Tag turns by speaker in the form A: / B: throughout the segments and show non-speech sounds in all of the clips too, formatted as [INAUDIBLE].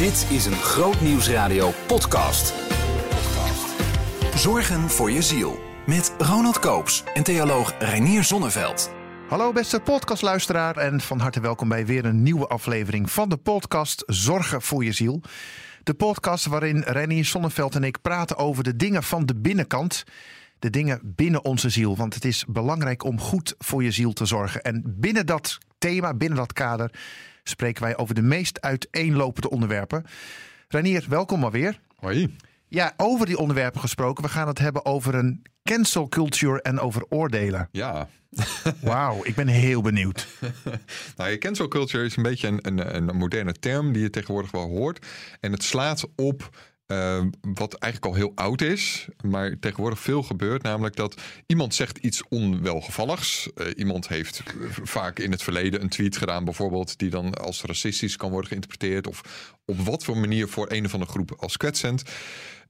A: Dit is een Groot Nieuwsradio podcast. Zorgen voor je ziel. Met Ronald Koops en theoloog Reinier Zonneveld.
B: Hallo beste podcastluisteraar en van harte welkom bij weer een nieuwe aflevering van de podcast Zorgen voor je ziel. De podcast waarin Reinier Zonneveld en ik praten over de dingen van de binnenkant. De dingen binnen onze ziel. Want het is belangrijk om goed voor je ziel te zorgen. En binnen dat thema, binnen dat kader, spreken wij over de meest uiteenlopende onderwerpen. Renier, welkom alweer.
C: Hoi.
B: Ja, over die onderwerpen gesproken. We gaan het hebben over een cancel culture en over oordelen.
C: Ja. [LAUGHS]
B: Wauw, ik ben heel benieuwd. [LAUGHS]
C: nou, je cancel culture is een beetje een, een, een moderne term die je tegenwoordig wel hoort. En het slaat op uh, wat eigenlijk al heel oud is, maar tegenwoordig veel gebeurt. Namelijk dat iemand zegt iets onwelgevalligs. Uh, iemand heeft vaak in het verleden een tweet gedaan, bijvoorbeeld, die dan als racistisch kan worden geïnterpreteerd. Of op wat voor manier voor een of andere groep als kwetsend.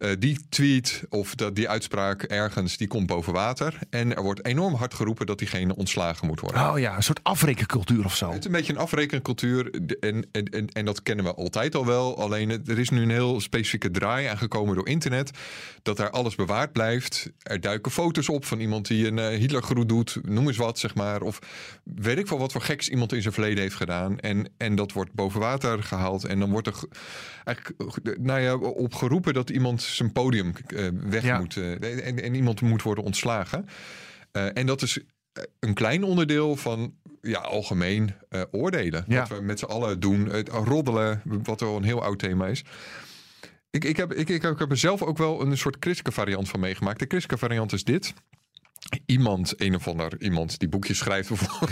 C: Uh, die tweet of dat, die uitspraak ergens, die komt boven water. En er wordt enorm hard geroepen dat diegene ontslagen moet worden.
B: Oh ja, een soort afrekencultuur of zo.
C: Het is een beetje een afrekencultuur. En, en, en, en dat kennen we altijd al wel. Alleen er is nu een heel specifieke draai aangekomen door internet. Dat daar alles bewaard blijft. Er duiken foto's op van iemand die een uh, Hitlergroet doet. Noem eens wat, zeg maar. Of weet ik wel wat voor geks iemand in zijn verleden heeft gedaan. En, en dat wordt boven water gehaald. En dan wordt er eigenlijk nou ja, op geroepen dat iemand zijn podium uh, weg ja. moet. Uh, en, en, iemand moet worden ontslagen. Uh, en dat is een klein onderdeel van ja, algemeen oordelen. Ja. Wat we met z'n allen doen. Het roddelen, wat wel een heel oud thema is. Ik, ik, heb, ik, ik, ik heb er zelf ook wel een soort christelijke variant van meegemaakt. De christelijke variant is dit iemand, een of ander iemand die boekjes schrijft of,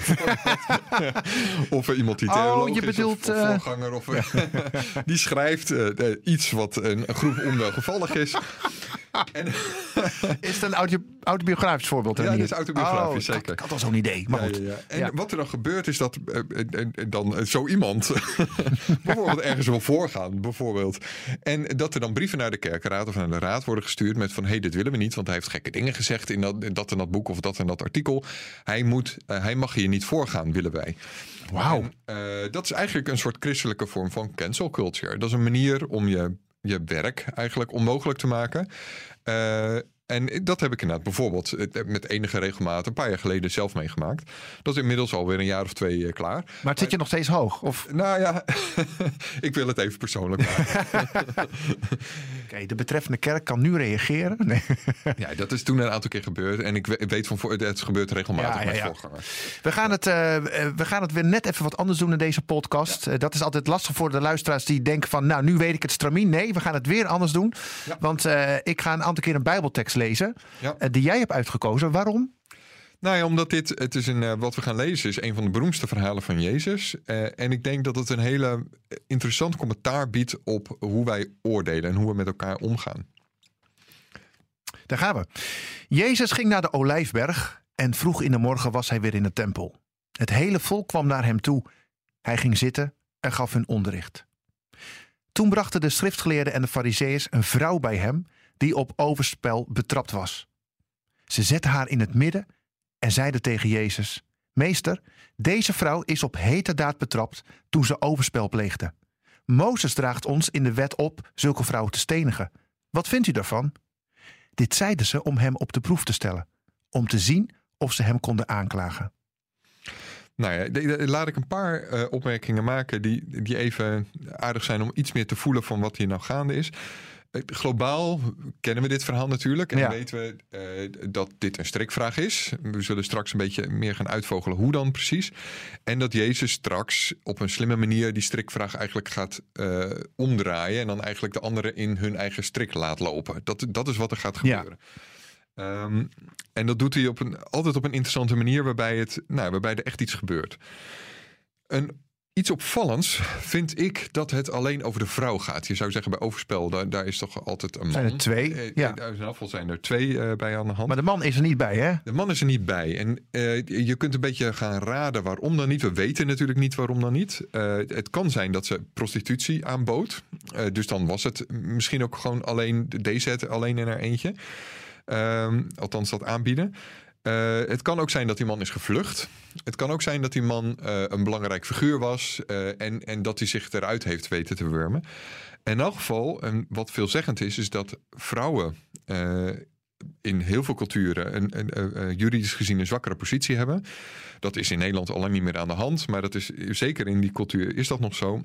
C: of iemand die theoloog
B: oh, je bedoelt,
C: is of, of voorganger of [LAUGHS] die schrijft uh, iets wat een, een groep onwelgevallig is.
B: En, [LAUGHS] is het een audio, autobiografisch voorbeeld?
C: Ja, het is autobiografisch,
B: oh,
C: zeker.
B: Ik had al zo'n idee. Maar goed.
C: Ja, en wat er dan gebeurt is dat uh, dan zo iemand [LAUGHS] bijvoorbeeld ergens wil voorgaan, bijvoorbeeld. En dat er dan brieven naar de kerkenraad of naar de raad worden gestuurd met van hé, hey, dit willen we niet, want hij heeft gekke dingen gezegd in dat, in dat en dat boek of dat en dat artikel. Hij, moet, uh, hij mag hier niet voorgaan, willen wij.
B: Wauw.
C: Uh, dat is eigenlijk een soort christelijke vorm van cancel culture. Dat is een manier om je, je werk eigenlijk onmogelijk te maken. Uh, en dat heb ik inderdaad bijvoorbeeld met enige regelmaat een paar jaar geleden zelf meegemaakt. Dat is inmiddels alweer een jaar of twee uh, klaar.
B: Maar, maar zit je nog steeds hoog? Of?
C: Nou ja, [LAUGHS] ik wil het even persoonlijk maken. [LAUGHS]
B: Okay, de betreffende kerk kan nu reageren. Nee. [LAUGHS]
C: ja, dat is toen een aantal keer gebeurd. En ik weet van voor, het gebeurt regelmatig ja, ja, met ja. voorgangers.
B: We gaan, het, uh, we gaan het weer net even wat anders doen in deze podcast. Dat is altijd lastig voor de luisteraars die denken van... nou, nu weet ik het stramien. Nee, we gaan het weer anders doen. Want ik ga een aantal keer een bijbeltekst lezen.
C: Ja.
B: Die jij hebt uitgekozen. Waarom?
C: Nou ja, omdat dit, het is een, uh, wat we gaan lezen, is een van de beroemdste verhalen van Jezus. Uh, en ik denk dat het een hele interessant commentaar biedt op hoe wij oordelen en hoe we met elkaar omgaan.
B: Daar gaan we. Jezus ging naar de Olijfberg en vroeg in de morgen was hij weer in de tempel. Het hele volk kwam naar hem toe. Hij ging zitten en gaf hun onderricht. Toen brachten de schriftgeleerden en de fariseeërs een vrouw bij hem die op overspel betrapt was. Ze zette haar in het midden en zeide tegen Jezus: Meester, deze vrouw is op heterdaad betrapt toen ze overspel pleegde. Mozes draagt ons in de wet op zulke vrouwen te stenigen. Wat vindt u daarvan? Dit zeiden ze om hem op de proef te stellen, om te zien of ze hem konden aanklagen.
C: Nou ja, laat ik een paar uh, opmerkingen maken die, die even aardig zijn om iets meer te voelen van wat hier nou gaande is. Globaal kennen we dit verhaal natuurlijk. En ja. weten we uh, dat dit een strikvraag is. We zullen straks een beetje meer gaan uitvogelen hoe dan precies. En dat Jezus straks op een slimme manier die strikvraag eigenlijk gaat uh, omdraaien. En dan eigenlijk de anderen in hun eigen strik laat lopen. Dat, dat is wat er gaat gebeuren. Ja. Um, en dat doet hij op een, altijd op een interessante manier waarbij, het, nou, waarbij er echt iets gebeurt. Een Iets opvallends vind ik dat het alleen over de vrouw gaat. Je zou zeggen bij overspel, daar, daar is toch altijd een man.
B: Zijn er twee?
C: Uh,
B: ja.
C: Geval zijn er twee uh, bij aan de hand.
B: Maar de man is er niet bij, hè?
C: De man is er niet bij. En uh, je kunt een beetje gaan raden waarom dan niet. We weten natuurlijk niet waarom dan niet. het kan zijn dat ze prostitutie aanbood. dus dan was het misschien ook gewoon alleen deze het alleen in haar eentje. Um, althans dat aanbieden. Eh, het kan ook zijn dat die man is gevlucht. Het kan ook zijn dat die man eh, een belangrijk figuur was eh, en, en dat hij zich eruit heeft weten te wurmen. In elk geval, en wat veelzeggend is, is dat vrouwen in heel veel culturen een- een juridisch gezien een zwakkere positie hebben. Dat is in Nederland al lang niet meer aan de hand, maar dat is zeker in die cultuur is dat nog zo.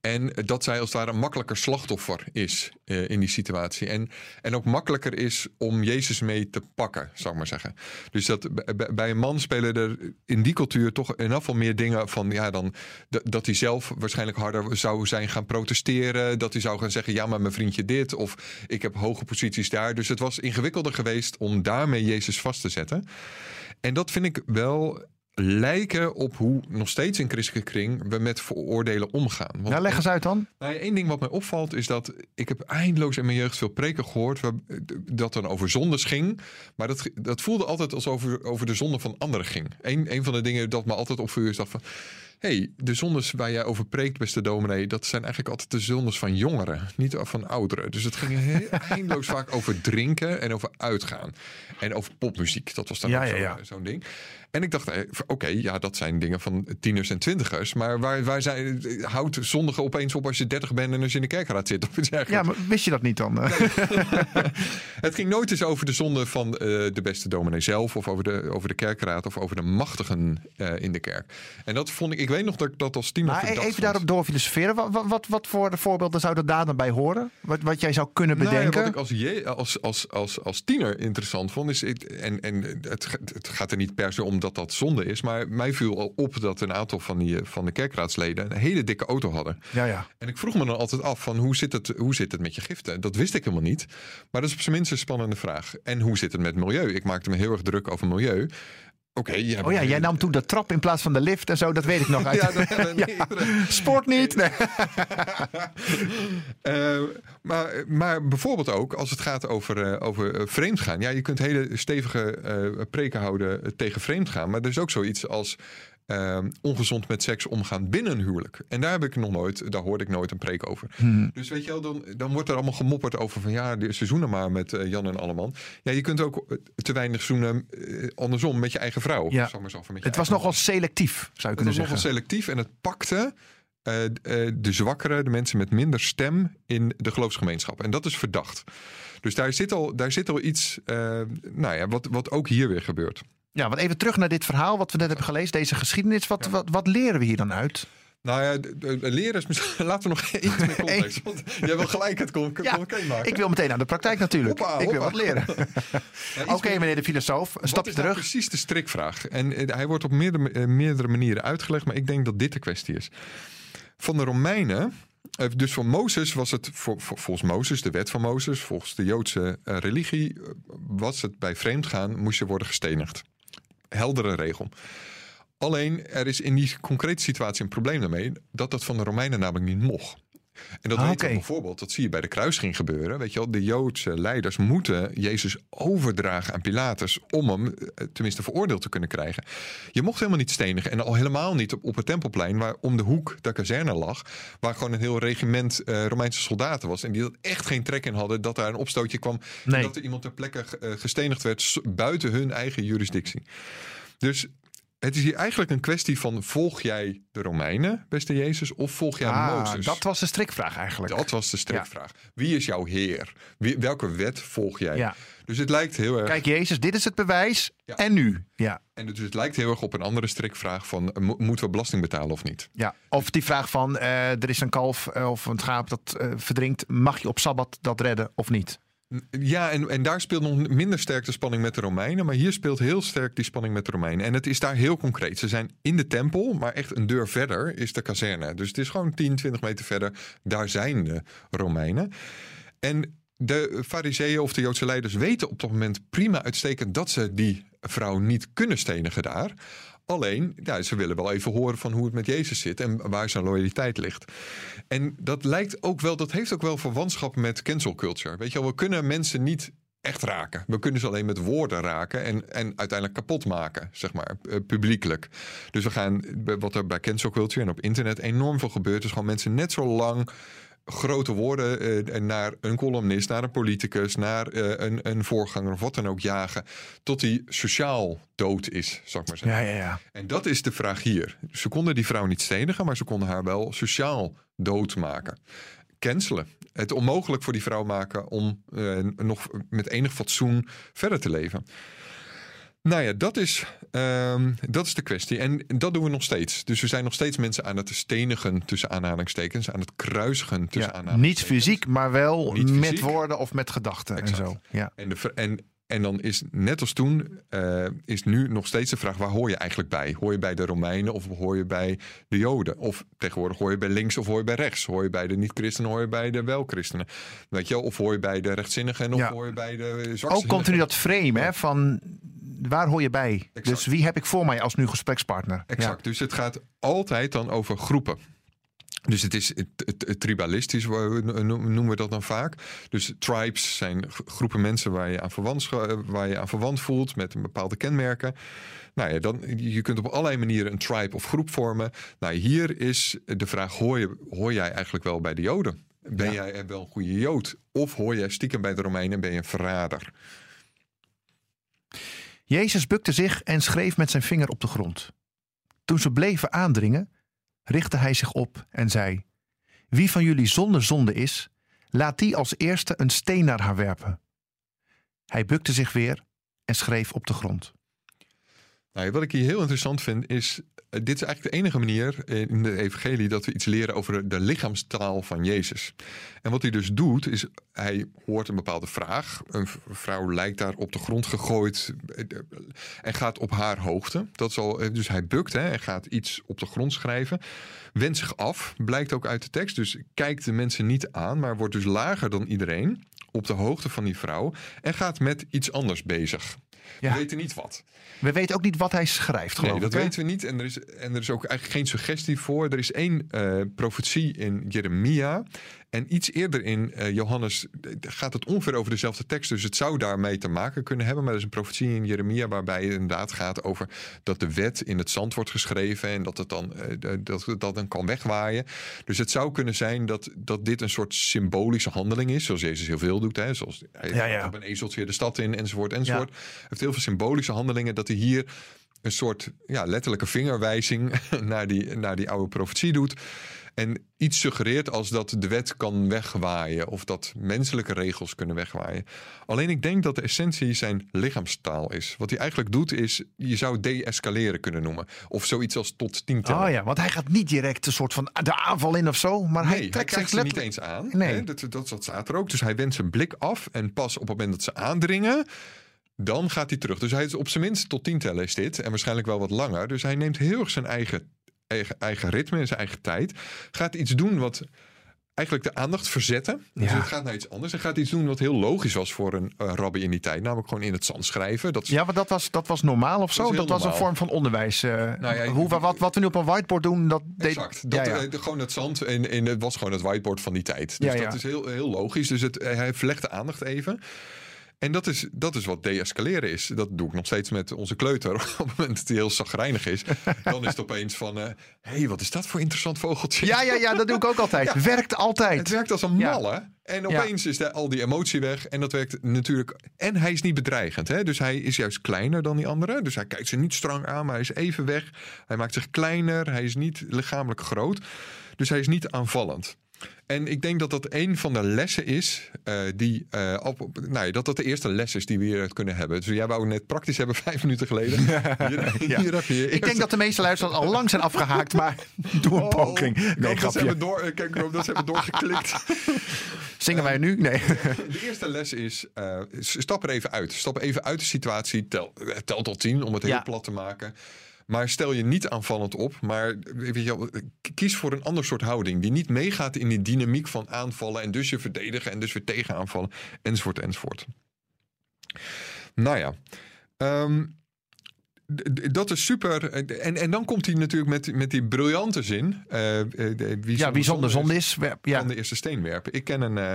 C: En dat zij als het ware een makkelijker slachtoffer is eh, in die situatie. En, en ook makkelijker is om Jezus mee te pakken, zou ik maar zeggen. Dus dat bij een man spelen er in die cultuur toch ieder geval meer dingen van ja, dan dat hij zelf waarschijnlijk harder zou zijn gaan protesteren. Dat hij zou gaan zeggen: ja, maar mijn vriendje dit. Of ik heb hoge posities daar. Dus het was ingewikkelder geweest om daarmee Jezus vast te zetten. En dat vind ik wel lijken op hoe nog steeds in christelijke kring we met veroordelen omgaan. Want
B: Nou, leg eens uit dan.
C: nou, één ding wat mij opvalt is dat ik heb eindeloos in mijn jeugd veel preken gehoord waar, dat dan over zondes ging. Maar dat, dat voelde altijd alsof over, over de zonde van anderen ging. Eén een van de dingen dat me altijd opviel is dat van... hey, de zondes waar jij over preekt, beste dominee... dat zijn eigenlijk altijd de zondes van jongeren, niet van ouderen. Dus het ging heel [LAUGHS] eindeloos vaak over drinken en over uitgaan. En over popmuziek, dat was dan
B: Ja,
C: ook
B: ja, ja.
C: zo'n ding. En ik dacht, eh, oké, ja, dat zijn dingen van tieners en twintigers. Maar waar, waar zijn, houdt zondigen opeens op als je dertig bent en als je in de kerkraad zit? Of iets
B: Ja, maar wist je dat niet dan? [LAUGHS]
C: Het ging nooit eens over de zonde van eh, de beste dominee zelf... of over de, over de kerkraad of over de machtigen eh, in de kerk. En dat vond ik... Ik weet nog dat ik dat als tiener
B: Maar
C: verdacht
B: even
C: vond.
B: daarop door filosoferen. Wat, wat, wat, wat voor voorbeelden zouden daar dan bij horen? Wat, wat jij zou kunnen
C: Nou ja,
B: bedenken?
C: wat ik als, je, als, als, als, als tiener interessant vond, is. ik- En, en het, het gaat er niet per se om dat dat zonde is. Maar mij viel al op dat een aantal van, die, van de kerkraadsleden een hele dikke auto hadden.
B: Ja, ja.
C: En ik vroeg me dan altijd af: van hoe, zit het, hoe zit het met je giften? Dat wist ik helemaal niet. Maar dat is op zijn minst een spannende vraag. En hoe zit het met milieu? Ik maakte me heel erg druk over milieu. Oké, jij
B: Oh ja, jij nam toen de trap in plaats van de lift en zo. Dat weet ik nog [LAUGHS] uit.
C: Ja, dat. [LAUGHS]
B: Sport niet. Nee. [LAUGHS]
C: Eh, maar, maar bijvoorbeeld ook als het gaat over, eh, over eh, vreemdgaan. Ja, je kunt hele stevige preken houden tegen vreemdgaan. Maar er is ook zoiets als eh, ongezond met seks omgaan binnen een huwelijk. En daar heb ik nog nooit, daar hoorde ik nooit een preek over. Dus weet je wel, dan, dan wordt er allemaal gemopperd over van ja, de seizoenen maar met eh, Jan en Alleman. Ja, je kunt ook eh, te weinig zoenen eh, andersom met je eigen vrouw.
B: Ja.
C: Ik maar zeggen, met je
B: Het was nogal selectief, zou je
C: het
B: kunnen
C: was
B: zeggen.
C: nogal selectief en het pakte de zwakkere, de mensen met minder stem in de geloofsgemeenschap. En dat is verdacht. Dus daar zit al, daar zit al iets, nou ja, wat, wat ook hier weer gebeurt.
B: Ja, want even terug naar dit verhaal wat we net hebben gelezen. Deze geschiedenis. Wat, wat, wat leren we hier dan uit?
C: Nou ja, leren is misschien. [LAUGHS] Laten we nog iets meer [LAUGHS] context. Want jij wil gelijk het con- [LAUGHS]
B: Ja,
C: concreet maken.
B: Ik wil meteen aan de praktijk natuurlijk.
C: Hoppa,
B: ik wil wat leren.
C: Ja,
B: Oké, meneer de filosoof. Een stapje
C: nou
B: terug.
C: precies de strikvraag? En eh, hij wordt op meerdere, eh, meerdere manieren uitgelegd, maar ik denk dat dit de kwestie is. Van de Romeinen, eh, dus voor Mozes was het, volgens Mozes, de wet van Mozes, volgens de Joodse religie, was het bij vreemdgaan, moest je worden gestenigd. Heldere regel. Alleen, er is in die concrete situatie een probleem daarmee, dat dat van de Romeinen namelijk niet mocht. En dat
B: Ah,
C: weten we bijvoorbeeld, dat zie je bij de kruising gebeuren. Weet je wel, de Joodse leiders moeten Jezus overdragen aan Pilatus om hem eh, tenminste veroordeeld te kunnen krijgen. Je mocht helemaal niet stenigen en al helemaal niet op, op het Tempelplein, waar om de hoek de kazerne lag, waar gewoon een heel regiment eh, Romeinse soldaten was en die er echt geen trek in hadden dat daar een opstootje kwam
B: Nee.
C: en dat er iemand ter plekke eh, gestenigd werd buiten hun eigen jurisdictie. Dus het is hier eigenlijk een kwestie van volg jij de Romeinen, beste Jezus, of volg jij
B: Ah,
C: Mozes?
B: dat was de strikvraag eigenlijk.
C: Dat was de strikvraag. Wie is jouw heer? Wie, welke wet volg jij?
B: Ja.
C: Dus het lijkt heel erg.
B: Kijk, Jezus, dit is het bewijs.
C: Ja.
B: En nu? Ja.
C: En dus het lijkt heel erg op een andere strikvraag van eh, mo- moeten we belasting betalen of niet?
B: ja. Of die vraag van eh, er is een kalf eh, of een schaap dat eh, verdrinkt. Mag je op Sabbat dat redden of niet?
C: Ja, en, en daar speelt nog minder sterk de spanning met de Romeinen. Maar hier speelt heel sterk die spanning met de Romeinen. En het is daar heel concreet. Ze zijn in de tempel, maar echt een deur verder is de kazerne. Dus het is gewoon 10, 20 meter verder. Daar zijn de Romeinen. En de fariseeën of de Joodse leiders weten op dat moment prima uitstekend... dat ze die vrouw niet kunnen stenigen daar. Alleen, ja, ze willen wel even horen van hoe het met Jezus zit en waar zijn loyaliteit ligt. En dat lijkt ook wel, dat heeft ook wel verwantschap met cancel culture. Weet je wel, we kunnen mensen niet echt raken. We kunnen ze alleen met woorden raken en, en uiteindelijk kapot maken, zeg maar, eh, publiekelijk. Dus we gaan, wat er bij cancel culture en op internet enorm veel gebeurt, is gewoon mensen net zo lang grote woorden eh, naar een columnist, naar een politicus, naar eh, een, een voorganger of wat dan ook jagen. Tot hij sociaal dood is, zal ik maar zeggen.
B: Ja, ja, ja.
C: En dat is de vraag hier. Ze konden die vrouw niet stenigen, maar ze konden haar wel sociaal doodmaken. Cancelen. Het onmogelijk voor die vrouw maken om eh, nog met enig fatsoen verder te leven. Nou ja, dat is, ehm, dat is de kwestie. En dat doen we nog steeds. Dus we zijn nog steeds mensen aan het stenigen tussen aanhalingstekens. Aan het kruisigen tussen
B: ja.
C: aanhalingstekens.
B: Niet fysiek, maar wel
C: Niet
B: met
C: fysiek.
B: woorden of met gedachten en zo. Ja.
C: En, de, en, en dan is net als toen, eh, is nu nog steeds de vraag: waar hoor je eigenlijk bij? Hoor je bij de Romeinen of hoor je bij de Joden? Of tegenwoordig hoor je bij links of hoor je bij rechts? Hoor je bij de niet-christenen, hoor je bij de wel-christenen? Weet je? Of hoor je bij de rechtzinnigen of
B: Ja.
C: hoor je bij de
B: Ook
C: zwartzinnigen?
B: continu dat frame hè, van waar hoor je bij?
C: Exact.
B: Dus wie heb ik voor mij als nu gesprekspartner?
C: Exact. Dus het gaat altijd dan over groepen. Dus het is het, het- het tribalistisch, noemen we dat dan vaak. Dus tribes zijn groepen mensen waar je aan verwant, waar je aan verwant voelt met een bepaalde kenmerken. Nou ja, dan, je kunt op allerlei manieren een tribe of groep vormen. Nou, hier is de vraag: hoor, je, hoor jij eigenlijk wel bij de Joden? Ben
B: Ja.
C: jij wel een goede Jood? Of hoor jij stiekem bij de Romeinen en ben je een verrader?
B: Jezus bukte zich en schreef met zijn vinger op de grond. Toen ze bleven aandringen, richtte hij zich op en zei: Wie van jullie zonder zonde is, laat die als eerste een steen naar haar werpen. Hij bukte zich weer en schreef op de grond.
C: Nou, wat ik hier heel interessant vind is, dit is eigenlijk de enige manier in de evangelie dat we iets leren over de lichaamstaal van Jezus. En wat hij dus doet, is hij hoort een bepaalde vraag. Een vrouw lijkt daar op de grond gegooid eh, eh, en gaat op haar hoogte. Dat is al, eh, dus hij bukt hè, en gaat iets op de grond schrijven. Wendt zich af, blijkt ook uit de tekst. Dus kijkt de mensen niet aan, maar wordt dus lager dan iedereen. Op de hoogte van die vrouw. En gaat met iets anders bezig.
B: Ja.
C: We weten niet wat.
B: We weten ook niet wat hij schrijft, geloof
C: Nee, dat
B: ik.
C: weten we niet. En er, is, en er is ook eigenlijk geen suggestie voor. Er is één eh, profetie in Jeremia. En iets eerder in eh, Johannes gaat het ongeveer over dezelfde tekst. Dus het zou daarmee te maken kunnen hebben. Maar er is een profetie in Jeremia waarbij het inderdaad gaat over dat de wet in het zand wordt geschreven. En dat het dan, eh, dat, dat dan kan wegwaaien. Dus het zou kunnen zijn dat, dat dit een soort symbolische handeling is. Zoals Jezus heel veel doet. Hè? Zoals hij
B: Ja, ja.
C: op een ezeltje de stad in enzovoort enzovoort. Hij heeft heel veel symbolische handelingen. Dat hij hier een soort ja, letterlijke vingerwijzing [LAUGHS] naar die, naar die oude profetie doet. En iets suggereert als dat de wet kan wegwaaien of dat menselijke regels kunnen wegwaaien. Alleen ik denk dat de essentie zijn lichaamstaal is. Wat hij eigenlijk doet is, je zou de-escaleren kunnen noemen. Of zoiets als tot tien tellen.
B: Oh ja, want hij gaat niet direct een soort van de aanval in of zo. Maar
C: Nee,
B: hij trekt zich
C: ze niet eens aan.
B: Nee.
C: Hè? Dat, dat, dat staat er ook. Dus hij wendt zijn blik af. En pas op het moment dat ze aandringen, dan gaat hij terug. Dus hij is op zijn minst tot tien tellen is dit. En waarschijnlijk wel wat langer. Dus hij neemt heel erg zijn eigen, eigen, eigen ritme en zijn eigen tijd. Gaat iets doen wat eigenlijk de aandacht verzetten. Dus
B: Ja.
C: het gaat naar iets anders. Hij gaat iets doen wat heel logisch was voor een eh, rabbi in die tijd. Namelijk gewoon in het zand schrijven. Dat is
B: Ja, maar dat was, dat was normaal of zo?
C: Dat
B: was een vorm van onderwijs. eh,
C: Nou ja,
B: hoe, wat, wat we nu op een whiteboard doen, dat deed...
C: Exact. Dat,
B: ja, ja.
C: eh, de- gewoon het zand en, en het was gewoon het whiteboard van die tijd. Dus
B: Ja, ja.
C: dat is heel, heel logisch. Dus het, hij verlegt de aandacht even. En dat is, dat is wat de-escaleren is. Dat doe ik nog steeds met onze kleuter. [LAUGHS] Op het moment dat hij heel zagrijnig is. Dan is het opeens van... Hé, hey, wat is dat voor interessant vogeltje?
B: ja, ja, ja, dat doe ik ook altijd. [LAUGHS] Werkt altijd.
C: Het werkt als een
B: Ja.
C: malle. En opeens is al die emotie weg. En dat werkt natuurlijk. En hij is niet bedreigend. Hè? Dus hij is juist kleiner dan die anderen. Dus hij kijkt ze niet strang aan, maar hij is even weg. Hij maakt zich kleiner. Hij is niet lichamelijk groot. Dus hij is niet aanvallend. En ik denk dat dat een van de lessen is eh, die. eh, op, nou ja, dat dat de eerste les is die we hieruit kunnen hebben. Dus jij wou het net praktisch hebben [LAUGHS] vijf minuten geleden. [LAUGHS] Hier, hier heb je
B: Ik denk dat de meeste luisteraars al lang zijn afgehaakt, maar doe een poging. Nee,
C: dat ze hebben door, kijk, ik hoop dat ze hebben doorgeklikt. [LAUGHS]
B: Zingen wij nu? Nee.
C: De eerste les is, eh, stap er even uit. Stap even uit de situatie. Tel, tel tot tien om het heel
B: Ja.
C: plat te maken. Maar stel je niet aanvallend op. Maar weet je, wel, kies voor een ander soort houding. Die niet meegaat in die dynamiek van aanvallen. En dus je verdedigen en dus weer tegen aanvallen. Enzovoort, enzovoort. Nou ja. Ehm, dat is super. En, en dan komt hij natuurlijk met, met die briljante zin. eh, eh, de- wie
B: Ja, wie zonder
C: zonde
B: zonde is. wer- Ja.
C: van de eerste steen werpen. Ik ken een, eh,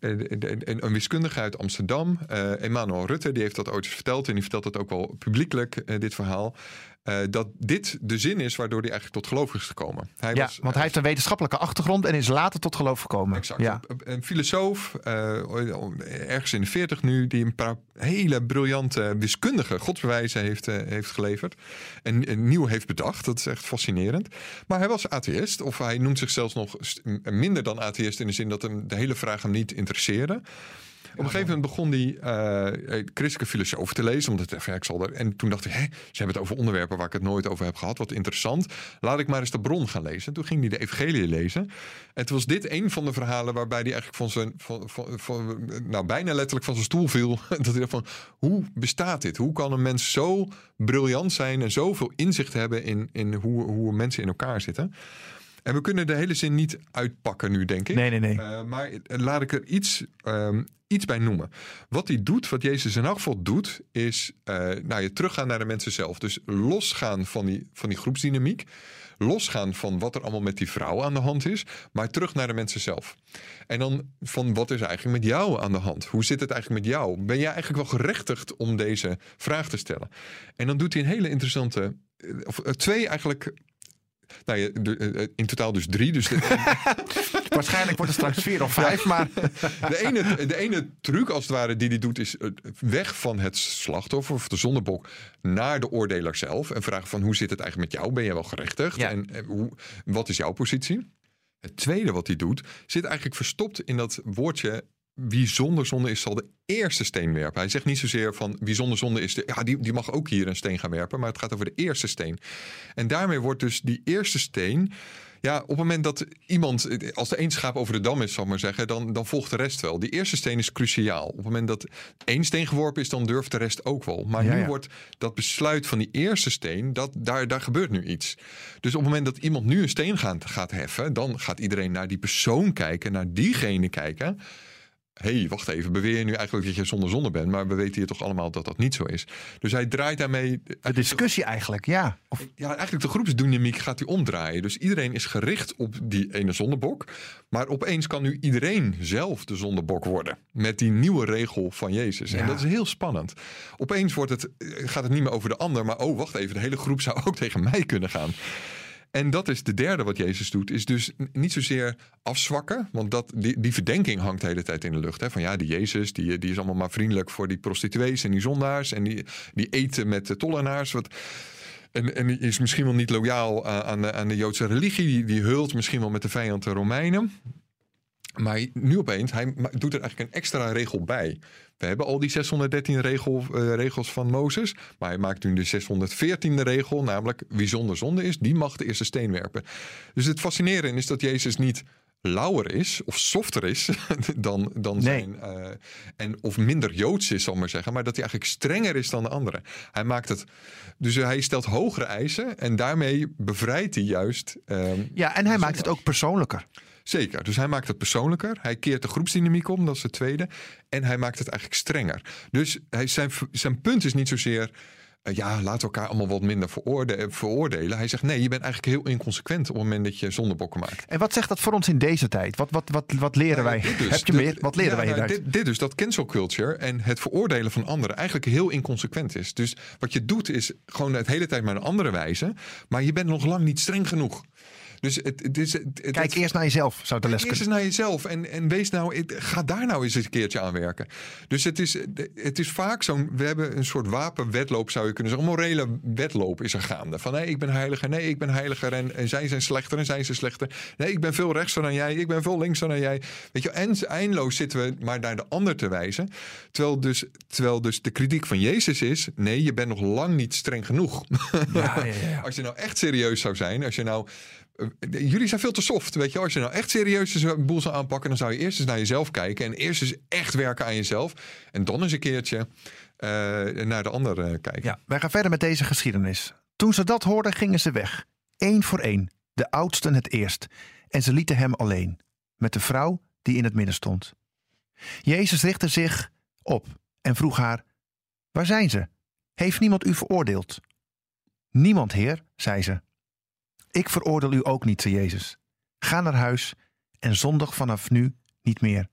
C: een, wiskundige uit Amsterdam, eh Emmanuel Rutte, die heeft dat ooit verteld. En die vertelt het ook wel publiekelijk, eh, dit verhaal. Eh, dat dit de zin is waardoor hij eigenlijk tot geloof is gekomen. Hij
B: Ja,
C: was,
B: want hij heeft een wetenschappelijke achtergrond en is later tot geloof gekomen.
C: Exact.
B: Ja.
C: Een, een filosoof, eh, ergens in de 40 nu, die een paar hele briljante wiskundige godsbewijzen heeft, eh, heeft geleverd. En, en nieuw heeft bedacht. Dat is echt fascinerend. Maar hij was atheïst, of hij noemt zichzelf nog st- minder dan atheïst in de zin dat hem de hele vraag hem niet interesseerde. Op een gegeven moment begon hij eh, christelijke filosofen te lezen. Omdat, ja, ik zal er, en toen dacht hij, hè, ze hebben het over onderwerpen waar ik het nooit over heb gehad. Wat interessant. Laat ik maar eens de bron gaan lezen. Toen ging hij de evangelie lezen. En toen was dit een van de verhalen waarbij hij eigenlijk van zijn, van, van, van- nou bijna letterlijk van zijn stoel viel. [LAUGHS] Dat hij dacht van, hoe bestaat dit? Hoe kan een mens zo briljant zijn en zoveel inzicht hebben in, in hoe, hoe mensen in elkaar zitten? En we kunnen de hele zin niet uitpakken nu, denk ik.
B: Nee, nee, nee.
C: Uh, maar laat ik er iets, um, iets bij noemen. Wat hij doet, wat Jezus in elk geval doet, is uh, nou, je teruggaan naar de mensen zelf. Dus losgaan van die, van die groepsdynamiek. Losgaan van wat er allemaal met die vrouw aan de hand is. Maar terug naar de mensen zelf. En dan van wat is eigenlijk met jou aan de hand? Hoe zit het eigenlijk met jou? Ben jij eigenlijk wel gerechtigd om deze vraag te stellen? En dan doet hij een hele interessante. Of twee eigenlijk nou ja, de, in totaal dus drie. Dus de, [LAUGHS]
B: Waarschijnlijk wordt het straks vier of vijf. Maar... [LAUGHS]
C: De, ene, de ene truc als het ware die hij doet is weg van het slachtoffer of de zondebok naar de oordeler zelf. En vragen van hoe zit het eigenlijk met jou? Ben je wel gerechtigd?
B: Ja.
C: En hoe, wat is jouw positie? Het tweede wat hij doet zit eigenlijk verstopt in dat woordje wie zonder zonde is, zal de eerste steen werpen. Hij zegt niet zozeer van wie zonder zonde is, de, ja, die, die mag ook hier een steen gaan werpen, maar het gaat over de eerste steen. En daarmee wordt dus die eerste steen. Ja, op het moment dat iemand, als de één schaap over de dam is, zal ik maar zeggen, dan, dan volgt de rest wel. Die eerste steen is cruciaal. Op het moment dat één steen geworpen is, dan durft de rest ook wel. Maar
B: Ja,
C: nu
B: ja.
C: wordt dat besluit van die eerste steen, dat, daar, daar gebeurt nu iets. Dus op het moment dat iemand nu een steen gaat, gaat heffen, dan gaat iedereen naar die persoon kijken, naar diegene kijken hey, wacht even, beweer je nu eigenlijk dat je zonder zonde bent? Maar we weten hier toch allemaal dat dat niet zo is. Dus hij draait daarmee...
B: De discussie eigenlijk, ja. Of,
C: Ja, eigenlijk de groepsdynamiek gaat hij omdraaien. Dus iedereen is gericht op die ene zondebok. Maar opeens kan nu iedereen zelf de zondebok worden. Met die nieuwe regel van Jezus.
B: Ja.
C: En dat is heel spannend. Opeens wordt het, gaat het niet meer over de ander. Maar oh, wacht even, de hele groep zou ook [LAUGHS] tegen mij kunnen gaan. En dat is de derde wat Jezus doet. Is dus niet zozeer afzwakken. Want dat, die, die verdenking hangt de hele tijd in de lucht. Hè? Van ja, die Jezus die, die is allemaal maar vriendelijk voor die prostituees en die zondaars. En die, die eten met de tollenaars. Wat, en, en is misschien wel niet loyaal aan, aan de, aan de Joodse religie. Die, die hult misschien wel met de vijand de Romeinen. Maar nu opeens, hij doet er eigenlijk een extra regel bij. We hebben al die 613 regel, eh, regels van Mozes. Maar hij maakt nu de 614e regel. Namelijk, wie zonder zonde is, die mag de eerste steen werpen. Dus het fascinerende is dat Jezus niet lauwer is of softer is [LAUGHS] dan, dan
B: Nee.
C: zijn. eh, en, of minder joods is, zal ik maar zeggen. Maar dat hij eigenlijk strenger is dan de anderen. Hij maakt het. Dus hij stelt hogere eisen. En daarmee bevrijdt hij juist. ehm,
B: ja, en hij maakt het ook persoonlijker.
C: Zeker, dus hij maakt het persoonlijker. Hij keert de groepsdynamiek om, dat is het tweede. En hij maakt het eigenlijk strenger. Dus hij, zijn, zijn punt is niet zozeer... eh, ja, laten we elkaar allemaal wat minder veroorde- veroordelen. Hij zegt, nee, je bent eigenlijk heel inconsequent... op het moment dat je zondebokken maakt.
B: En wat zegt dat voor ons in deze tijd? Wat, wat, wat, wat leren wij?
C: Nou dit dus.
B: Heb je meer? Wat leren
C: ja,
B: wij
C: nou,
B: hieruit?
C: dit, dit dus, dat cancel culture en het veroordelen van anderen eigenlijk heel inconsequent is. Dus wat je doet is gewoon het hele tijd maar een andere wijze. Maar je bent nog lang niet streng genoeg. Dus het, het is... Het, het-
B: Kijk eerst naar jezelf, zou de les
C: Eerst eens
B: kunnen.
C: naar jezelf en, en wees nou, ga daar nou eens een keertje aan werken. Dus het is, het is vaak zo'n, we hebben een soort wapenwedloop zou je kunnen zeggen. Een morele wedloop is er gaande. Van nee, ik ben heiliger, nee, ik ben heiliger en, en zij zijn slechter en zij zijn slechter. Nee, ik ben veel rechtser dan jij, ik ben veel linkser dan jij. Weet je, en eindeloos zitten we maar naar de ander te wijzen. Terwijl dus, terwijl dus de kritiek van Jezus is, nee, je bent nog lang niet streng genoeg.
B: Ja, ja, ja. [LAUGHS]
C: Als je nou echt serieus zou zijn, als je nou. Eh, Jullie zijn veel te soft, weet je. Als je nou echt serieus de boel zou aanpakken, dan zou je eerst eens naar jezelf kijken. En eerst eens echt werken aan jezelf. En dan eens een keertje eh, naar de ander eh, kijken.
B: Ja, wij gaan verder met deze geschiedenis. Toen ze dat hoorden, gingen ze weg. Eén voor één, de oudsten het eerst. En ze lieten hem alleen, met de vrouw die in het midden stond. Jezus richtte zich op en vroeg haar: Waar zijn ze? Heeft niemand u veroordeeld? Niemand, heer, zei ze. Ik veroordeel u ook niet, zei Jezus. Ga naar huis en zondig vanaf nu niet meer.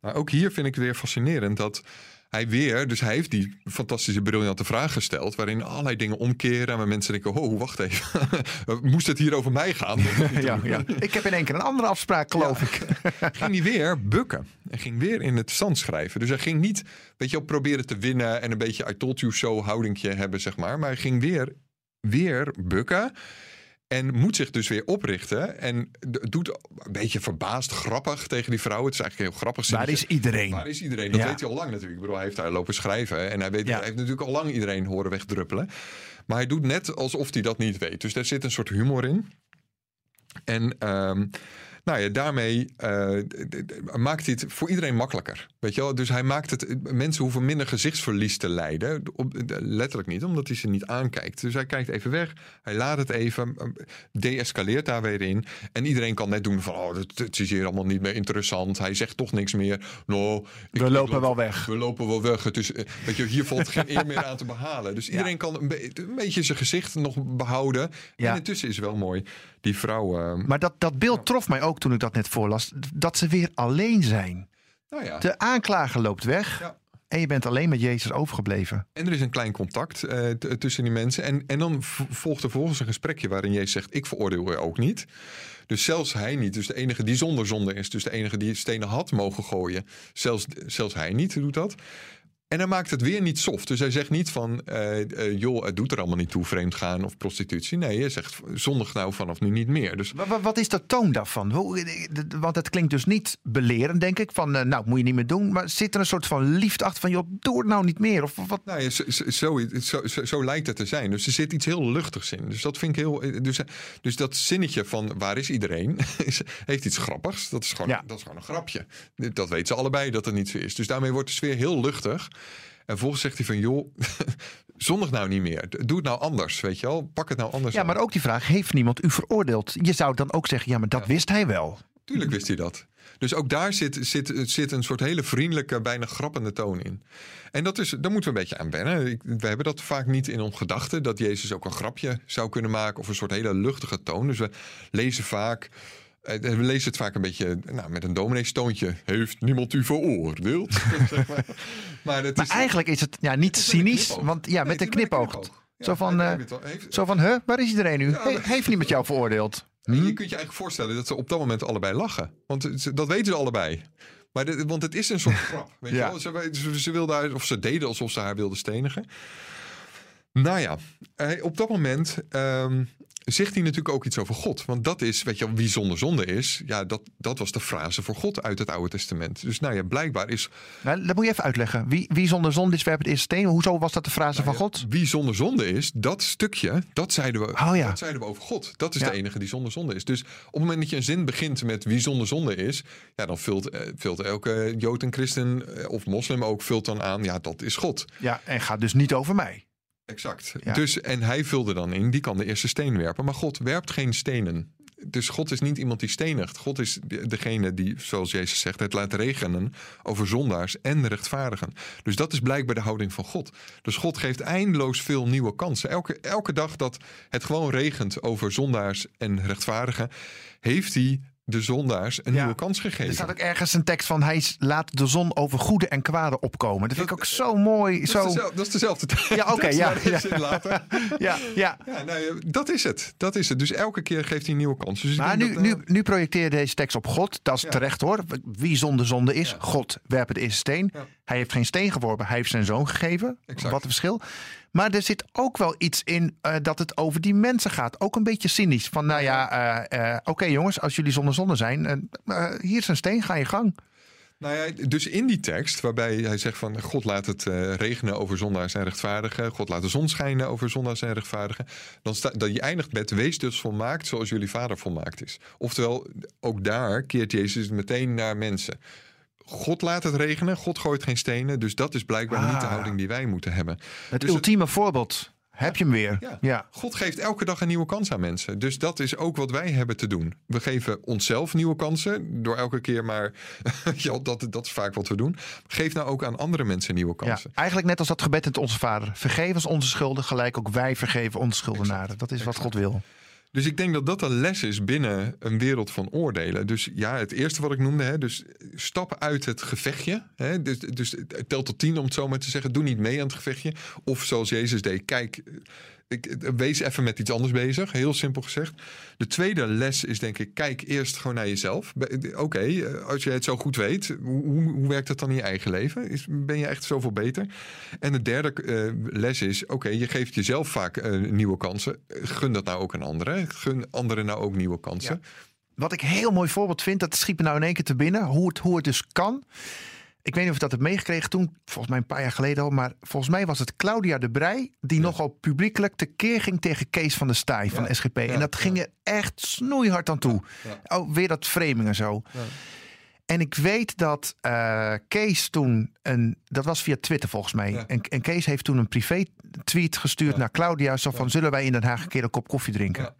C: Maar ook hier vind ik weer fascinerend dat hij weer, dus hij heeft die fantastische, briljante vraag gesteld. waarin allerlei dingen omkeren. En mensen denken: oh, wacht even. [LAUGHS] Moest het hier over mij gaan? [LAUGHS]
B: ja, ja. Ik heb in één keer een andere afspraak, geloof ik. [LAUGHS]
C: ging hij weer bukken. Hij ging weer in het zand schrijven. Dus hij ging niet, weet je, op proberen te winnen. en een beetje I told you so houdingje hebben, zeg maar. Maar hij ging weer, weer bukken. En moet zich dus weer oprichten. En doet een beetje verbaasd grappig tegen die vrouw. Het is eigenlijk heel grappig.
B: Waar is iedereen?
C: Waar is iedereen? Dat weet hij al lang natuurlijk. Ik bedoel, hij heeft daar lopen schrijven. En hij, weet, hij heeft natuurlijk al lang iedereen horen wegdruppelen. Maar hij doet net alsof hij dat niet weet. Dus daar zit een soort humor in. En um, nou ja, daarmee uh, maakt hij het voor iedereen makkelijker. Weet je wel? Dus hij maakt het. Mensen hoeven minder gezichtsverlies te lijden. letterlijk niet, omdat hij ze niet aankijkt. Dus hij kijkt even weg. Hij laat het even. Eh, deescaleert daar weer in. En iedereen kan net doen van. Oh, het, is hier allemaal niet meer interessant. Hij zegt toch niks meer. No,
B: we lopen wel weg.
C: We lopen wel weg. Het is, eh, weet je, hier valt geen eer meer aan te behalen. Dus iedereen kan een, een, beetje zijn gezicht nog behouden. Ja. En intussen is wel mooi die vrouw. Uh,
B: maar dat, dat beeld trof mij ook toen ik dat net voorlas. Dat ze weer alleen zijn. Nou ja. De aanklager loopt weg. Ja. En je bent alleen met Jezus overgebleven.
C: En er is een klein contact uh, tussen die mensen. En, en dan volgt er vervolgens een gesprekje waarin Jezus zegt: Ik veroordeel je ook niet. Dus zelfs hij niet. Dus de enige die zonder zonde is. Dus de enige die stenen had mogen gooien. Zelfs, zelfs hij niet doet dat. En hij maakt het weer niet soft. Dus hij zegt niet van, uh, joh, het doet er allemaal niet toe, vreemd gaan of prostitutie. Nee, hij zegt zondig nou vanaf nu niet meer. Dus...
B: Wat, wat is de toon daarvan? Want het klinkt dus niet belerend, denk ik. Van, uh, nou, moet je niet meer doen. Maar zit er een soort van liefde achter van, joh, doe het nou niet meer? Of wat?
C: Nou ja, zo, zo, zo, zo, lijkt het te zijn. Dus er zit iets heel luchtigs in. Dus dat vind ik heel... Dus, dus dat zinnetje van, waar is iedereen? [LAUGHS] heeft iets grappigs. Dat is, gewoon, ja. dat is gewoon een grapje. Dat weten ze allebei dat het niet zo is. Dus daarmee wordt de sfeer heel luchtig. En vervolgens zegt hij van, joh, [LAUGHS] zondig nou niet meer. Doe het nou anders, weet je wel. Pak het nou anders
B: Ja, maar ook die vraag, heeft niemand u veroordeeld? Je zou dan ook zeggen, ja, maar dat wist hij wel.
C: Tuurlijk wist hij dat. Dus ook daar zit, zit, zit een soort hele vriendelijke, bijna grappende toon in. En dat is, daar moeten we een beetje aan wennen. We hebben dat vaak niet in ons gedachten, dat Jezus ook een grapje zou kunnen maken of een soort hele luchtige toon. Dus we lezen vaak we lezen het vaak een beetje nou, met een dominee-stoontje. Heeft niemand u veroordeeld? [LAUGHS] zeg maar.
B: Maar, het is, eigenlijk is het ja, niet cynisch, want ja, met een knipoog. zo van, uh, zo van huh, waar is iedereen nu? heeft niemand jou veroordeeld?
C: Hm? Je kunt je eigenlijk voorstellen dat ze op dat moment allebei lachen. Want dat weten ze allebei. Maar want het is een soort [LAUGHS] grap. Weet je wel? Ze, ze, wilde, of ze deden alsof ze haar wilden stenigen. Nou ja, op dat moment um, zegt hij natuurlijk ook iets over God. Want dat is, weet je, wie zonder zonde is. Ja, dat, dat was de frase voor God uit het Oude Testament. Dus nou ja, blijkbaar is.
B: Nou, dat moet je even uitleggen. Wie, wie zonder zonde is, werpt het eerste steen. Hoezo was dat de frase nou van God?
C: Wie zonder zonde is, dat stukje, dat zeiden we,
B: oh, ja.
C: dat zeiden we over God. Dat is de enige die zonder zonde is. Dus op het moment dat je een zin begint met wie zonder zonde is, ja, dan vult, eh, vult elke Jood en Christen eh, of moslim ook vult dan aan, ja, dat is God.
B: Ja, en gaat dus niet over mij.
C: Exact. Dus, en hij vulde dan in, die kan de eerste steen werpen. Maar God werpt geen stenen. Dus God is niet iemand die stenigt. God is degene die, zoals Jezus zegt, het laat regenen over zondaars en rechtvaardigen. Dus dat is blijkbaar de houding van God. Dus God geeft eindeloos veel nieuwe kansen. Elke, elke dag dat het gewoon regent over zondaars en rechtvaardigen, heeft hij de zondaars een nieuwe kans gegeven.
B: Er staat ook ergens een tekst van hij laat de zon over goede en kwade opkomen. Dat vind ik ook zo mooi.
C: Dat,
B: zo...
C: Is, dezelfde, dat is dezelfde [LAUGHS]
B: Ja, oké. ja, ja. [LAUGHS]
C: ja, ja. ja nou, dat is het. Dat is het. Dus elke keer geeft hij een nieuwe kans. Dus
B: maar nu, nu, nu projecteer deze tekst op God. Dat is terecht hoor. Wie zonder zonde is, God werpt het eerste steen. Hij heeft geen steen geworpen, hij heeft zijn zoon gegeven. Exact. Wat een verschil. Maar er zit ook wel iets in uh, dat het over die mensen gaat. Ook een beetje cynisch. Van nou ja, uh, uh, oké jongens, als jullie zonder zonde zijn, hier is een steen, ga je gang.
C: Nou ja, dus in die tekst, waarbij hij zegt van God laat het regenen over zondaars en rechtvaardigen, God laat de zon schijnen over zondaars en rechtvaardigen, dan staat dat je eindigt met wees dus volmaakt zoals jullie vader volmaakt is. Oftewel, ook daar keert Jezus meteen naar mensen. God laat het regenen, God gooit geen stenen. Dus dat is blijkbaar niet de ah. houding die wij moeten hebben.
B: Het
C: dus
B: ultieme voorbeeld. Heb je hem weer?
C: Ja. God geeft elke dag een nieuwe kans aan mensen. Dus dat is ook wat wij hebben te doen. We geven onszelf nieuwe kansen door elke keer maar. [LAUGHS] ja, dat, dat is vaak wat we doen. Geef nou ook aan andere mensen nieuwe kansen.
B: Ja, eigenlijk net als dat gebed in onze Vader. Vergeef ons onze schulden, gelijk ook wij vergeven onze schuldenaren. Dat is wat God wil.
C: Dus ik denk dat dat een les is binnen een wereld van oordelen. Dus ja, het eerste wat ik noemde, hè, dus stap uit het gevechtje. Hè, dus, dus tel tot tien om het zo maar te zeggen. Doe niet mee aan het gevechtje. Of zoals Jezus deed, kijk, ik, wees even met iets anders bezig, heel simpel gezegd. De tweede les is denk ik, kijk eerst gewoon naar jezelf. Oké, eh, als je het zo goed weet, hoe, hoe werkt dat dan in je eigen leven? Is, ben je echt zoveel beter? En de derde uh, les is, oké, je geeft jezelf vaak uh, nieuwe kansen. Gun dat nou ook aan anderen. Gun anderen nou ook nieuwe kansen.
B: Wat ik heel mooi voorbeeld vind, dat schiet me nou in één keer te binnen. Hoe het, hoe het dus kan ik weet niet of dat hebt meegekregen toen, volgens mij een paar jaar geleden al. Maar volgens mij was het Claudia de Brij die nogal publiekelijk tekeer ging tegen Kees van der Staaij van SGP. en dat ging er echt snoeihard aan toe. Oh, weer dat framing en zo. En ik weet dat uh, Kees toen een. Dat was via Twitter volgens mij. En, en, Kees heeft toen een privé tweet gestuurd naar Claudia. Zo van: Zullen wij in Den Haag een keer een kop koffie drinken?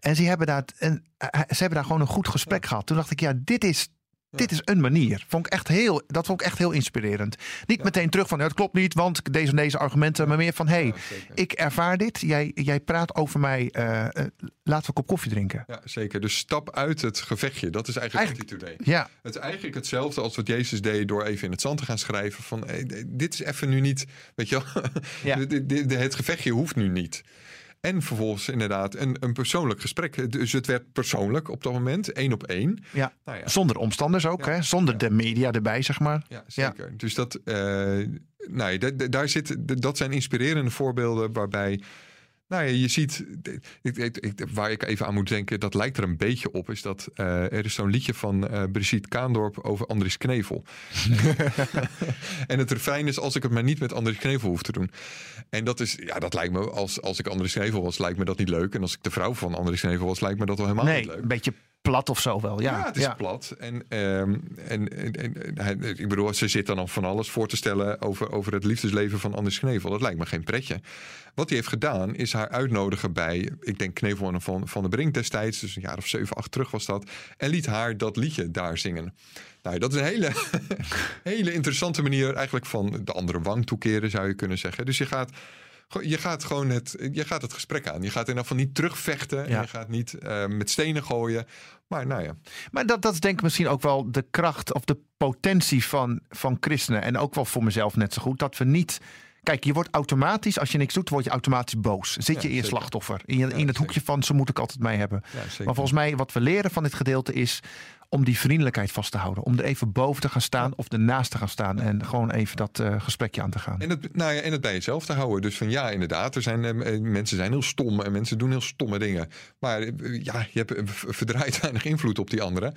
B: En, ze hebben, daar, en eh, ze hebben daar gewoon een goed gesprek gehad. Toen dacht ik: Ja, dit is dit is een manier. Vond ik echt heel, dat vond ik echt heel inspirerend. Niet meteen terug van het klopt niet, want deze en deze argumenten. Maar meer van hé, hey, ik ervaar dit. Jij, jij praat over mij. Uh, uh, laten we een kop koffie drinken.
C: Ja, zeker. Dus stap uit het gevechtje. Dat is eigenlijk, eigenlijk het idee.
B: Ja.
C: Het is eigenlijk hetzelfde als wat Jezus deed door even in het zand te gaan schrijven. Van hey, dit is even nu niet. Weet je wel, ja. [LAUGHS] het gevechtje hoeft nu niet. En vervolgens inderdaad een, een persoonlijk gesprek. Dus het werd persoonlijk op dat moment, één op één.
B: Ja. Nou ja. Zonder omstanders ook, hè? zonder de media erbij, zeg maar.
C: Ja, zeker. Dus dat, uh, nou ja, daar zit, dat zijn inspirerende voorbeelden waarbij nou ja, je ziet, ik, ik, waar ik even aan moet denken, dat lijkt er een beetje op, is dat uh, er is zo'n liedje van uh, Brigitte Kaandorp over Andries Knevel. [LAUGHS] en het refrein is, als ik het maar niet met Andries Knevel hoef te doen. En dat is, ja, dat lijkt me, als, als ik Andries Knevel was, lijkt me dat niet leuk. En als ik de vrouw van Andries Knevel was, lijkt me dat wel helemaal
B: nee,
C: niet leuk.
B: een beetje plat of zo wel. Ja,
C: ja het is plat. En, um, en, en, en, ik bedoel, ze zit dan al van alles voor te stellen over, over het liefdesleven van Anders Knevel. Dat lijkt me geen pretje. Wat hij heeft gedaan, is haar uitnodigen bij, ik denk Knevel en van, van de Brink destijds, dus een jaar of zeven, acht terug was dat. En liet haar dat liedje daar zingen. Nou, dat is een hele, [LAUGHS] hele interessante manier eigenlijk van de andere wang toekeren, zou je kunnen zeggen. Dus je gaat je gaat gewoon het, je gaat het gesprek aan. Je gaat in ieder geval niet terugvechten. Ja. En je gaat niet uh, met stenen gooien. Maar nou ja.
B: Maar dat, dat is denk ik misschien ook wel de kracht of de potentie van, van christenen. En ook wel voor mezelf net zo goed. Dat we niet. Kijk, je wordt automatisch, als je niks doet, word je automatisch boos. Zit je in je slachtoffer. In, in het hoekje van ze moet ik altijd mij hebben. maar volgens mij, wat we leren van dit gedeelte is om die vriendelijkheid vast te houden. Om er even boven te gaan staan of ernaast te gaan staan. En gewoon even dat uh, gesprekje aan te gaan.
C: En het, nou ja, en het bij jezelf te houden. Dus van ja, inderdaad, er zijn, uh, mensen zijn heel stom en mensen doen heel stomme dingen. Maar uh, ja, je hebt verdraaid [LAUGHS] weinig invloed op die anderen.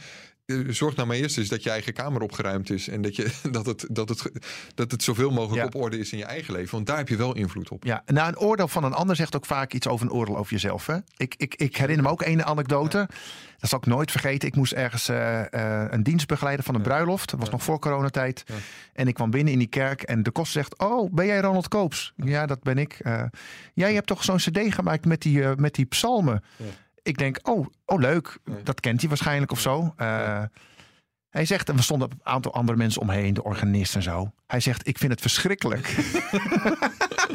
C: Zorg nou maar eerst eens dat je eigen kamer opgeruimd is. En dat, je, [LAUGHS] dat, het, dat, het, dat het zoveel mogelijk op orde is in je eigen leven. Want daar heb je wel invloed op.
B: Ja, nou, een oordeel van een ander zegt ook vaak iets over een oordeel over jezelf. Hè? Ik, ik, ik herinner me ook een anekdote. Ja. Dat zal ik nooit vergeten. Ik moest ergens uh, uh, een dienst begeleiden van een bruiloft. Dat was nog voor coronatijd. En ik kwam binnen in die kerk en de kost zegt... Oh, ben jij Ronald Koops? Ja, dat ben ik. Uh, jij hebt toch zo'n cd gemaakt met die, met die psalmen? Ik denk, oh, oh leuk. Dat kent hij waarschijnlijk of zo. Hij zegt, en we stonden een aantal andere mensen omheen, de organist en zo. Hij zegt, ik vind het verschrikkelijk. [LAUGHS]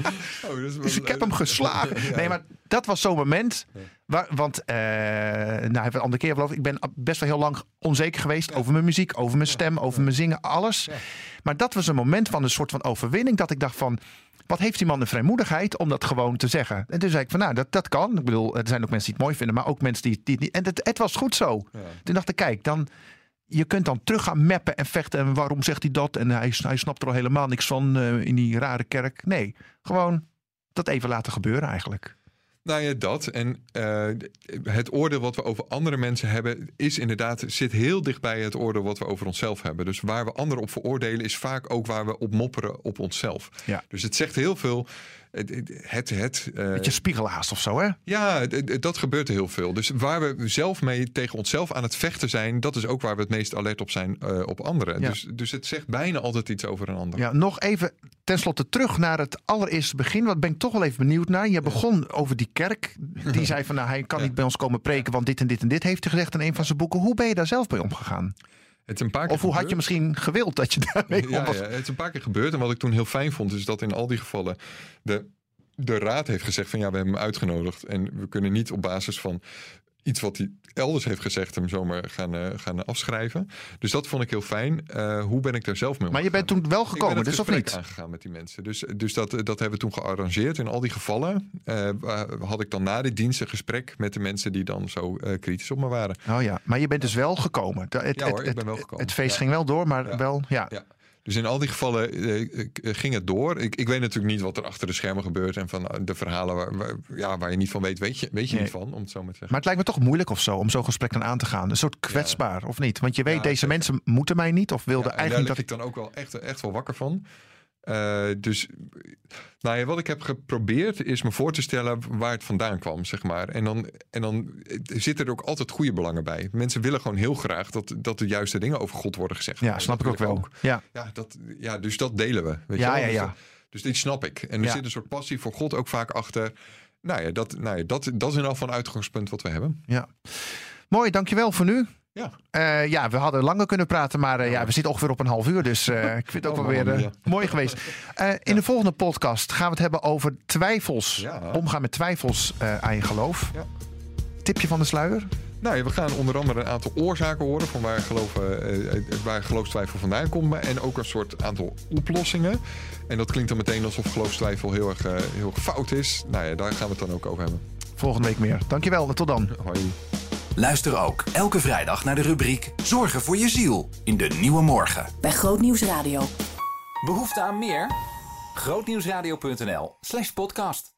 B: [LAUGHS] oh, dus ik heb hem geslagen. [LAUGHS] Nee, maar dat was zo'n moment. Waar, want, uh, nou, een andere keer geloof ik, ben best wel heel lang onzeker geweest over mijn muziek, over mijn stem, over mijn zingen, alles. Maar dat was een moment van een soort van overwinning, dat ik dacht van, wat heeft die man de vrijmoedigheid om dat gewoon te zeggen? En toen zei ik van nou, dat, dat kan. Ik bedoel, er zijn ook mensen die het mooi vinden, maar ook mensen die, die het niet. En het, het was goed zo. Ja. Toen dacht ik, kijk, dan, je kunt dan terug gaan mappen en vechten. En waarom zegt hij dat? En hij, hij snapt er al helemaal niks van uh, in die rare kerk. Nee, gewoon dat even laten gebeuren eigenlijk.
C: Nou ja, dat. En uh, het oordeel wat we over andere mensen hebben, is inderdaad, zit heel dicht bij het oordeel wat we over onszelf hebben. Dus waar we anderen op veroordelen, is vaak ook waar we op mopperen op onszelf.
B: Ja.
C: Dus het zegt heel veel. Het, het,
B: uh, Beetje spiegelhaast of zo, hè?
C: Ja, dat gebeurt heel veel. Dus waar we zelf mee tegen onszelf aan het vechten zijn, dat is ook waar we het meest alert op zijn uh, op anderen. Ja. Dus, dus het zegt bijna altijd iets over een ander.
B: Ja, nog even tenslotte terug naar het allereerste begin. Wat ben ik toch wel even benieuwd naar. Je begon over die kerk. Die [LAUGHS] zei van nou, hij kan niet bij ons komen preken, want dit en dit en dit heeft hij gezegd in een van zijn boeken. Hoe ben je daar zelf bij omgegaan?
C: Het een paar
B: of hoe
C: gebeurd.
B: had je misschien gewild dat je [LAUGHS] daarmee
C: ja, ja, het is een paar keer gebeurd. En wat ik toen heel fijn vond, is dat in al die gevallen de de raad heeft gezegd van ja, we hebben hem uitgenodigd. En we kunnen niet op basis van iets wat hij elders heeft gezegd hem zomaar gaan, uh, gaan afschrijven. Dus dat vond ik heel fijn. Uh, hoe ben ik daar zelf mee
B: Maar je bent toen wel gekomen,
C: ik
B: dus of niet?
C: aangegaan met die mensen. Dus, dus dat, dat hebben we toen gearrangeerd. In al die gevallen uh, had ik dan na de dienst een gesprek met de mensen die dan zo kritisch op me waren.
B: Oh ja, maar je bent dus wel gekomen. Het,
C: ja hoor, ik ben wel gekomen.
B: Het feest ja. ging wel door, maar
C: ja.
B: wel, ja.
C: Dus in al die gevallen eh, ging het door. Ik, ik weet natuurlijk niet wat er achter de schermen gebeurt. En van de verhalen waar, waar ja, waar je niet van weet, weet je, weet je
B: Nee.
C: niet van. Om het zo maar te zeggen.
B: Maar het lijkt me toch moeilijk of zo om zo'n gesprek dan aan te gaan. Een soort kwetsbaar, of niet? Want je weet,
C: Ja,
B: deze
C: zeker.
B: mensen moeten mij niet. Of wilden
C: daar
B: eigenlijk
C: lig
B: dat ik
C: dan ook wel echt, echt wel wakker van. Eh, dus nou ja, wat ik heb geprobeerd is me voor te stellen waar het vandaan kwam, zeg maar. En dan, en dan zitten er ook altijd goede belangen bij. Mensen willen gewoon heel graag dat, dat de juiste dingen over God worden gezegd.
B: Ja, snap ik ook wel. Ja.
C: Ja, dat, ja, dus dat delen we. Weet
B: Ja,
C: je wel?
B: ja,
C: Dus,
B: ja.
C: dat- dus dit snap ik. En er
B: Ja.
C: zit een soort passie voor God ook vaak achter. Nou ja, dat, nou ja, dat, dat is in ieder geval een uitgangspunt wat we hebben.
B: Ja. Mooi, dankjewel voor nu.
C: Ja.
B: Eh, ja, we hadden langer kunnen praten, maar eh, ja, we zitten ongeveer op een half uur. Dus eh, [LAUGHS] ik vind het ook
C: Oh,
B: wel weer
C: ja.
B: mooi geweest. In de volgende podcast gaan we het hebben over twijfels. Omgaan met twijfels aan je geloof.
C: Ja.
B: Tipje van de sluier?
C: Nou ja, we gaan onder andere een aantal oorzaken horen van waar, geloof, waar geloofstwijfel vandaan komt. Maar, en ook een soort aantal oplossingen. En dat klinkt dan meteen alsof geloofstwijfel heel erg, heel erg fout is. Nou ja, daar gaan we het dan ook over hebben.
B: Volgende week meer. Dankjewel en tot dan.
C: Hoi.
A: Luister ook elke vrijdag naar de rubriek Zorgen voor je ziel in de Nieuwe Morgen.
D: Bij Grootnieuws Radio.
E: Behoefte aan meer? Grootnieuwsradio.nl slash podcast.